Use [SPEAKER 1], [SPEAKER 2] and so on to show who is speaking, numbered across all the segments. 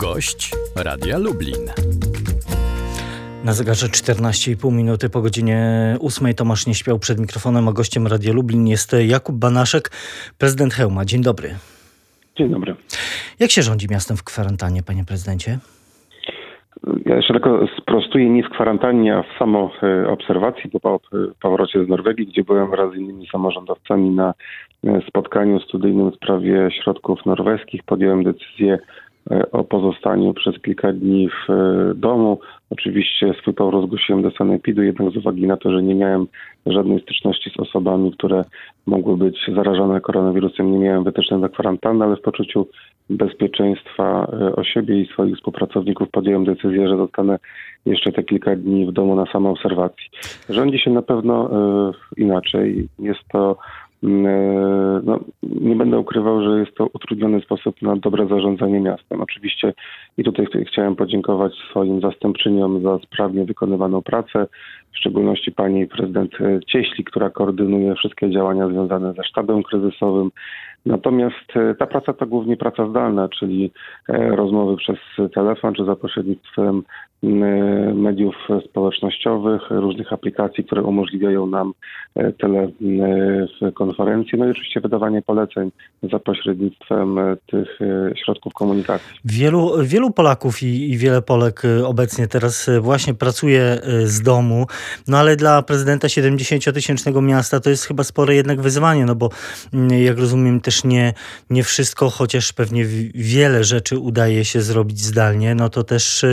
[SPEAKER 1] Gość Radia Lublin.
[SPEAKER 2] Na zegarze 14,5 minuty po godzinie 8 Tomasz nie śpiał przed mikrofonem, a gościem Radia Lublin jest Jakub Banaszek, prezydent Hełma. Dzień dobry.
[SPEAKER 3] Dzień dobry.
[SPEAKER 2] Jak się rządzi miastem w kwarantannie, panie prezydencie?
[SPEAKER 3] Ja jeszcze tylko sprostuję nie w kwarantannie, a w samo e, obserwacji po powrocie z Norwegii, gdzie byłem wraz z innymi samorządowcami na e, spotkaniu studyjnym w sprawie środków norweskich. Podjąłem decyzję e, o pozostaniu przez kilka dni w domu. Oczywiście swój powrót zgłosiłem do sanepidu, jednak z uwagi na to, że nie miałem żadnej styczności z osobami, które mogły być zarażone koronawirusem, nie miałem wytycznych do kwarantanny, ale w poczuciu bezpieczeństwa e, o siebie i swoich współpracowników podjąłem decyzję, że zostanę jeszcze te kilka dni w domu na samoobserwacji. Rządzi się na pewno e, inaczej. Jest to e, no, nie będę ukrywał, że jest to utrudniony sposób na dobre zarządzanie miastem. Oczywiście i tutaj chciałem podziękować swoim zastępczyniom za sprawnie wykonywaną pracę, w szczególności pani prezydent Cieśli, która koordynuje wszystkie działania związane ze sztabem kryzysowym, Natomiast e, ta praca to głównie praca zdalna, czyli e, rozmowy przez telefon czy za pośrednictwem mediów społecznościowych, różnych aplikacji, które umożliwiają nam e, telekonferencje, no i oczywiście wydawanie poleceń za pośrednictwem tych środków komunikacji.
[SPEAKER 2] Wielu, wielu Polaków i, i wiele Polek obecnie teraz właśnie pracuje z domu, no ale dla prezydenta 70-tysięcznego miasta to jest chyba spore jednak wyzwanie, no bo jak rozumiem też nie, nie wszystko, chociaż pewnie wiele rzeczy udaje się zrobić zdalnie, no to też,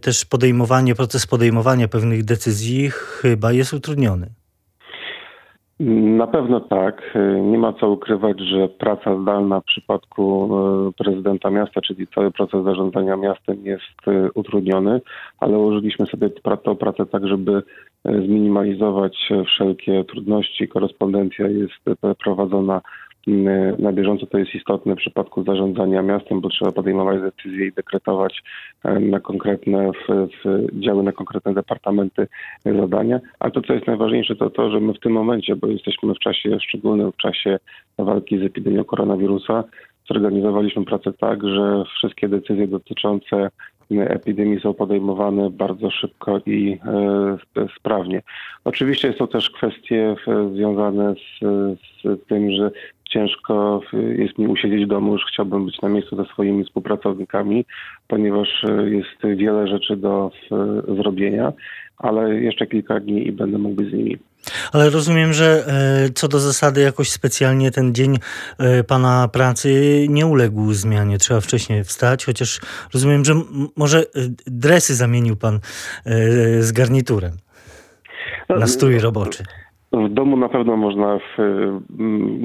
[SPEAKER 2] też podejmowanie, proces podejmowania pewnych decyzji chyba jest utrudniony.
[SPEAKER 3] Na pewno tak. Nie ma co ukrywać, że praca zdalna w przypadku e, prezydenta miasta, czyli cały proces zarządzania miastem jest e, utrudniony, ale ułożyliśmy sobie tę pracę tak, żeby e, zminimalizować wszelkie trudności. Korespondencja jest prowadzona na bieżąco to jest istotne w przypadku zarządzania miastem, bo trzeba podejmować decyzje i dekretować na konkretne w, w działy, na konkretne departamenty zadania. A to, co jest najważniejsze, to to, że my w tym momencie, bo jesteśmy w czasie szczególnym, w czasie walki z epidemią koronawirusa, zorganizowaliśmy pracę tak, że wszystkie decyzje dotyczące epidemii są podejmowane bardzo szybko i e, sprawnie. Oczywiście są też kwestie e, związane z, z tym, że ciężko jest mi usiedzieć w domu, już chciałbym być na miejscu ze swoimi współpracownikami, ponieważ e, jest wiele rzeczy do zrobienia, ale jeszcze kilka dni i będę mógł być z nimi.
[SPEAKER 2] Ale rozumiem, że e, co do zasady jakoś specjalnie ten dzień e, pana pracy nie uległ zmianie. Trzeba wcześniej wstać, chociaż rozumiem, że może dresy zamienił pan z garniturem na strój roboczy.
[SPEAKER 3] W domu na pewno można w,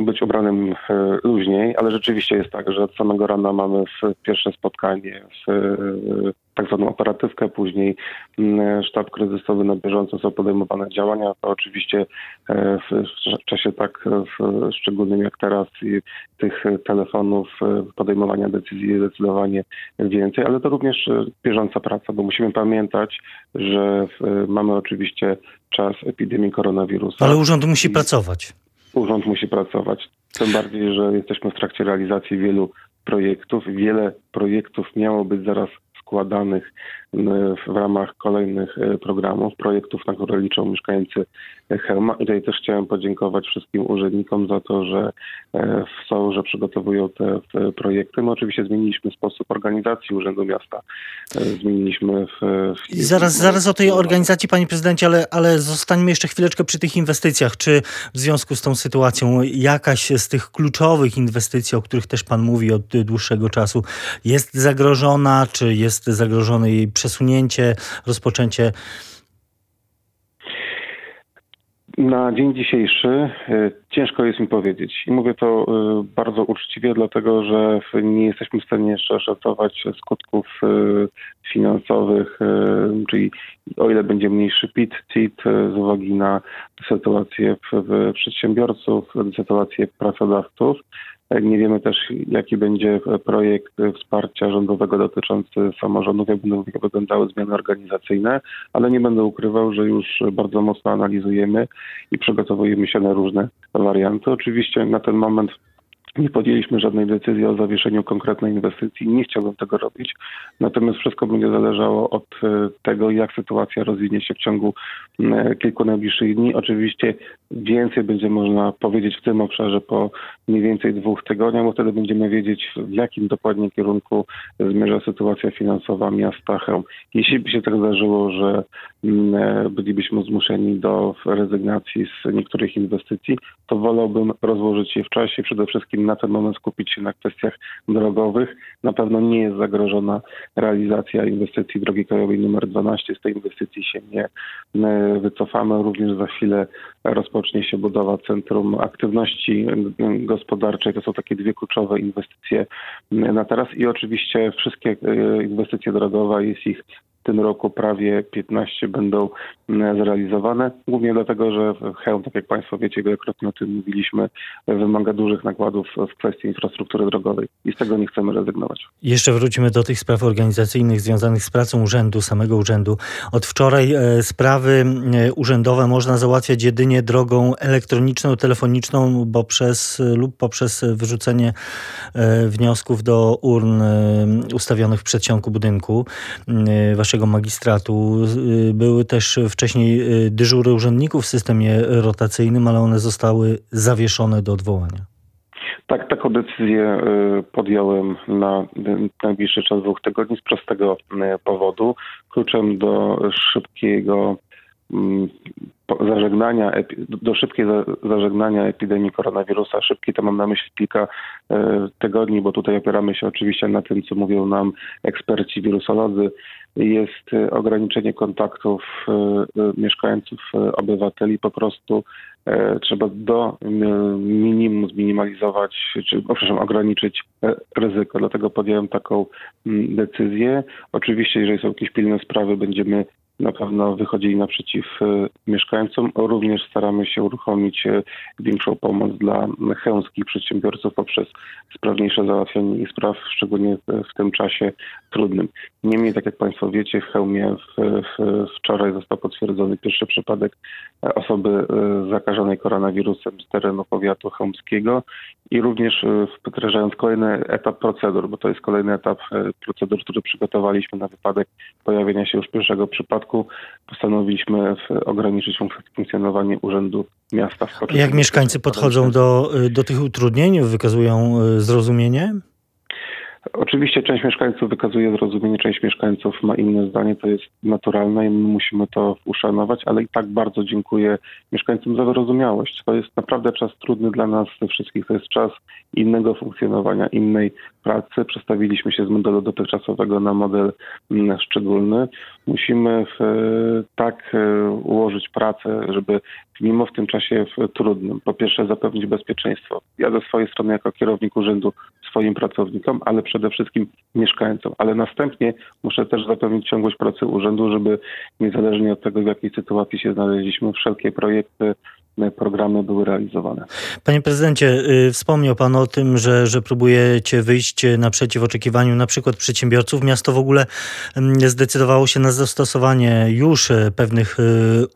[SPEAKER 3] być ubranym luźniej, ale rzeczywiście jest tak, że od samego rana mamy pierwsze spotkanie z tak zwaną operatywkę, później sztab kryzysowy na bieżąco są podejmowane działania. To oczywiście e, w czasie tak szczególnym jak teraz tych telefonów, e, podejmowania decyzji jest zdecydowanie więcej, ale to również e, bieżąca praca, bo musimy pamiętać, że mamy oczywiście czas epidemii koronawirusa.
[SPEAKER 2] Ale urząd musi pracować.
[SPEAKER 3] Urząd musi pracować. Tym bardziej, że jesteśmy w trakcie realizacji wielu projektów. Wiele projektów miało być zaraz складаних w ramach kolejnych e, programów, projektów, na które liczą mieszkańcy Helma. I tutaj też chciałem podziękować wszystkim urzędnikom za to, że e, są, że przygotowują te, te projekty. My oczywiście zmieniliśmy sposób organizacji Urzędu Miasta. E, zmieniliśmy w... w
[SPEAKER 2] zaraz, zaraz o tej organizacji, panie prezydencie, ale, ale zostańmy jeszcze chwileczkę przy tych inwestycjach. Czy w związku z tą sytuacją jakaś z tych kluczowych inwestycji, o których też pan mówi od dłuższego czasu, jest zagrożona, czy jest zagrożony jej przesunięcie, rozpoczęcie?
[SPEAKER 3] Na dzień dzisiejszy e, ciężko jest mi powiedzieć. I mówię to e, bardzo uczciwie, dlatego że nie jesteśmy w stanie jeszcze oszacować skutków e, finansowych, czyli o ile będzie mniejszy PIT, CIT z uwagi na sytuację przedsiębiorców, sytuację pracodawców. Nie wiemy też, jaki będzie projekt wsparcia rządowego dotyczący samorządów, jak będą wyglądały zmiany organizacyjne, ale nie będę ukrywał, że już bardzo mocno analizujemy i przygotowujemy się na różne warianty. Oczywiście na ten moment nie podjęliśmy żadnej decyzji o zawieszeniu konkretnej inwestycji. Nie chciałbym tego robić. Natomiast wszystko będzie zależało od e, tego, jak sytuacja rozwinie się w ciągu kilku najbliższych dni. Oczywiście więcej będzie można powiedzieć w tym obszarze po mniej więcej dwóch tygodniach, bo wtedy będziemy wiedzieć, w jakim dokładnie kierunku zmierza sytuacja finansowa miasta Chełm. Jeśli by się tak zdarzyło, że e, bylibyśmy zmuszeni do rezygnacji z niektórych inwestycji, to wolałbym rozłożyć je w czasie, przede wszystkim na ten moment skupić się na kwestiach drogowych. Na pewno nie jest zagrożona realizacja inwestycji drogi krajowej numer 12. Z tej inwestycji się nie e, wycofamy. Również za chwilę rozpocznie się budowa Centrum Aktywności Gospodarczej. To są takie dwie kluczowe inwestycje na teraz i oczywiście wszystkie e, inwestycje drogowe, jest ich tym roku prawie 15 będą mm, zrealizowane. Głównie dlatego, że Chełm, tak jak Państwo wiecie, wielokrotnie o tym mówiliśmy, wymaga dużych nakładów w kwestii infrastruktury drogowej i z tego nie chcemy rezygnować.
[SPEAKER 2] Jeszcze wrócimy do tych spraw organizacyjnych związanych z pracą urzędu, samego urzędu. Od wczoraj e, sprawy e, urzędowe można załatwiać jedynie drogą elektroniczną, telefoniczną, bo przez, lub poprzez wyrzucenie e, wniosków do urn ustawionych w przedsionku budynku waszego naszego magistratu. Y, były też wcześniej y, dyżury urzędników w systemie rotacyjnym, ale one zostały zawieszone do odwołania.
[SPEAKER 3] Tak, taką decyzję y, podjąłem na najbliższy czas dwóch tygodni z prostego powodu. Kluczem do szybkiego zażegnania, do szybkiej zażegnania epidemii koronawirusa. Szybki to mam na myśli kilka tygodni, bo tutaj opieramy się oczywiście na tym, co mówią nam eksperci wirusolodzy jest e, ograniczenie kontaktów e, e, mieszkańców, obywateli. Po prostu trzeba do minimum zminimalizować, czy przepraszam, ograniczyć ryzyko. Dlatego podjąłem taką decyzję. Oczywiście, jeżeli są jakieś pilne sprawy, będziemy na pewno wychodzili naprzeciw e, mieszkańcom. Również staramy się uruchomić e, większą pomoc dla chełmskich przedsiębiorców poprzez sprawniejsze załatwianie ich spraw, szczególnie w tym czasie trudnym. Niemniej, tak jak Państwo wiecie, w Chełmie w, w, wczoraj został potwierdzony pierwszy przypadek e, osoby zakażonej koronawirusem z terenu powiatu chełmskiego i również wdrażając kolejny etap procedur, bo to jest kolejny etap procedur, który przygotowaliśmy na wypadek pojawienia się już pierwszego przypadku przypadku postanowiliśmy ograniczyć funkcjonowanie Urzędu Miasta.
[SPEAKER 2] W Jak mieszkańcy podchodzą do, do tych utrudnień? Wykazują e, zrozumienie?
[SPEAKER 3] Oczywiście część mieszkańców wykazuje zrozumienie, część mieszkańców ma inne zdanie, to jest naturalne i my musimy to uszanować, ale i tak bardzo dziękuję mieszkańcom za wyrozumiałość. To jest naprawdę czas trudny dla nas wszystkich, to jest czas innego funkcjonowania, innej pracy. Przestawiliśmy się z modelu dotychczasowego na model mm, szczególny. Musimy w, tak e, ułożyć pracę, żeby mimo w tym czasie w trudnym, po pierwsze zapewnić bezpieczeństwo. Ja ze swojej strony jako kierownik urzędu swoim pracownikom, ale przede wszystkim mieszkańcom. Ale następnie muszę też zapewnić ciągłość pracy urzędu, żeby niezależnie od tego, w jakiej sytuacji się znaleźliśmy, wszelkie projekty, programy były realizowane.
[SPEAKER 2] Panie prezydencie, y, wspomniał pan o tym, że, że próbujecie wyjść naprzeciw oczekiwaniu na przykład przedsiębiorców. Miasto w ogóle mm, zdecydowało się na zastosowanie już e, pewnych e,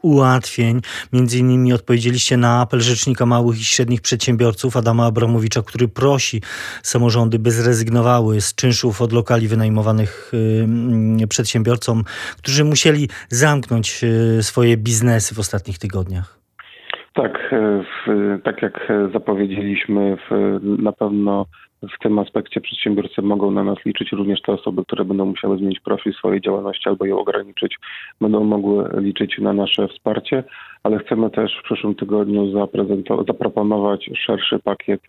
[SPEAKER 2] ułatwień. Między innymi odpowiedzieliście na apel Rzecznika Małych i Średnich Przedsiębiorców Adama Abramowicza, który prosi samorządy, by zrezygnowały z czynszów od lokali wynajmowanych y, mm, przedsiębiorcom, którzy musieli zamknąć e, swoje biznesy w ostatnich tygodniach.
[SPEAKER 3] Tak, e, w, tak jak zapowiedzieliśmy, w, na pewno w tym aspekcie przedsiębiorcy mogą na nas liczyć, również te osoby, które będą musiały zmienić profil swojej działalności albo ją ograniczyć, będą mogły liczyć na nasze wsparcie, ale chcemy też w przyszłym tygodniu zaproponować szerszy pakiet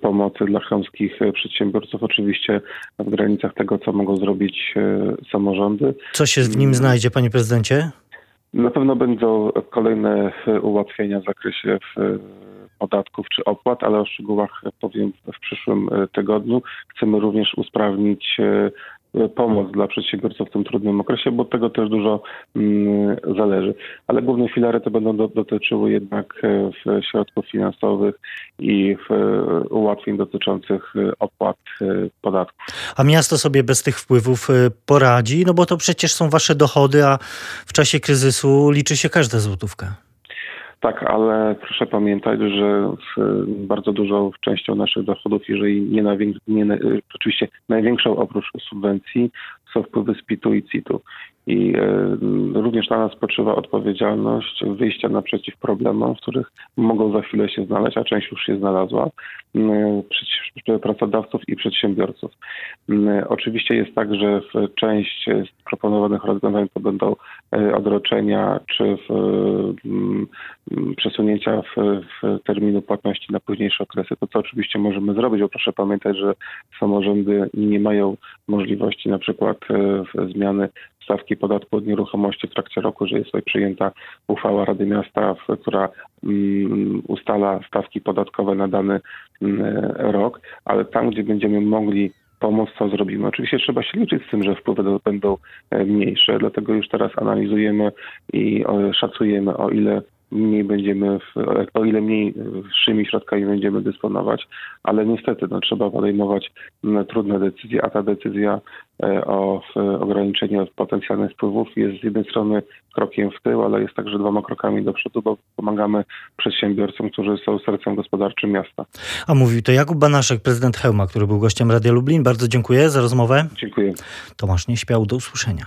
[SPEAKER 3] pomocy dla chamskich przedsiębiorców, oczywiście w granicach tego, co mogą zrobić e, samorządy.
[SPEAKER 2] Co się w nim znajdzie, panie prezydencie?
[SPEAKER 3] Na pewno będą kolejne ułatwienia w zakresie podatków czy opłat, ale o szczegółach powiem w przyszłym tygodniu. Chcemy również usprawnić pomoc dla przedsiębiorców w tym trudnym okresie, bo od tego też dużo mm, zależy. Ale główne filary to będą do, dotyczyły jednak e, środków finansowych i w, ułatwień dotyczących opłat podatków.
[SPEAKER 2] A miasto sobie bez tych wpływów poradzi? No bo to przecież są wasze dochody, a w czasie kryzysu liczy się każda złotówka.
[SPEAKER 3] Tak, ale proszę pamiętać, że bardzo dużą częścią naszych dochodów, jeżeli nie, najwięk- nie oczywiście największą oprócz subwencji, są wpływy z PIT-u i CIT-u. I e, również na nas spoczywa odpowiedzialność wyjścia naprzeciw problemom, w których mogą za chwilę się znaleźć, a część już się znalazła, pracodawców i przedsiębiorców. Oczywiście jest tak, że w część z proponowanych rozwiązań to będą e, odroczenia czy w, przesunięcia w, w terminu płatności na późniejsze okresy. To co oczywiście możemy zrobić, bo proszę pamiętać, że samorządy nie mają możliwości na przykład zmiany stawki podatku od nieruchomości w trakcie roku, że jest przyjęta uchwała Rady Miasta, która mm, ustala stawki podatkowe na dany mm, rok, ale tam, gdzie będziemy mogli pomóc, co zrobimy. Oczywiście trzeba się liczyć z tym, że wpływy będą e, mniejsze, dlatego już teraz analizujemy i szacujemy, o ile mniej będziemy, w, o ile mniej wyższymi środkami będziemy dysponować, ale niestety no, trzeba podejmować trudne decyzje, a ta decyzja e, o ograniczeniu potencjalnych wpływów jest z jednej strony krokiem w tył, ale jest także dwoma krokami do przodu, bo pomagamy przedsiębiorcom, którzy są sercem gospodarczym miasta.
[SPEAKER 2] A mówił to Jakub Banaszek, prezydent Hełma, który był gościem Radia Lublin. Bardzo dziękuję za rozmowę.
[SPEAKER 3] Dziękuję.
[SPEAKER 2] Tomasz nie śpiał, do usłyszenia.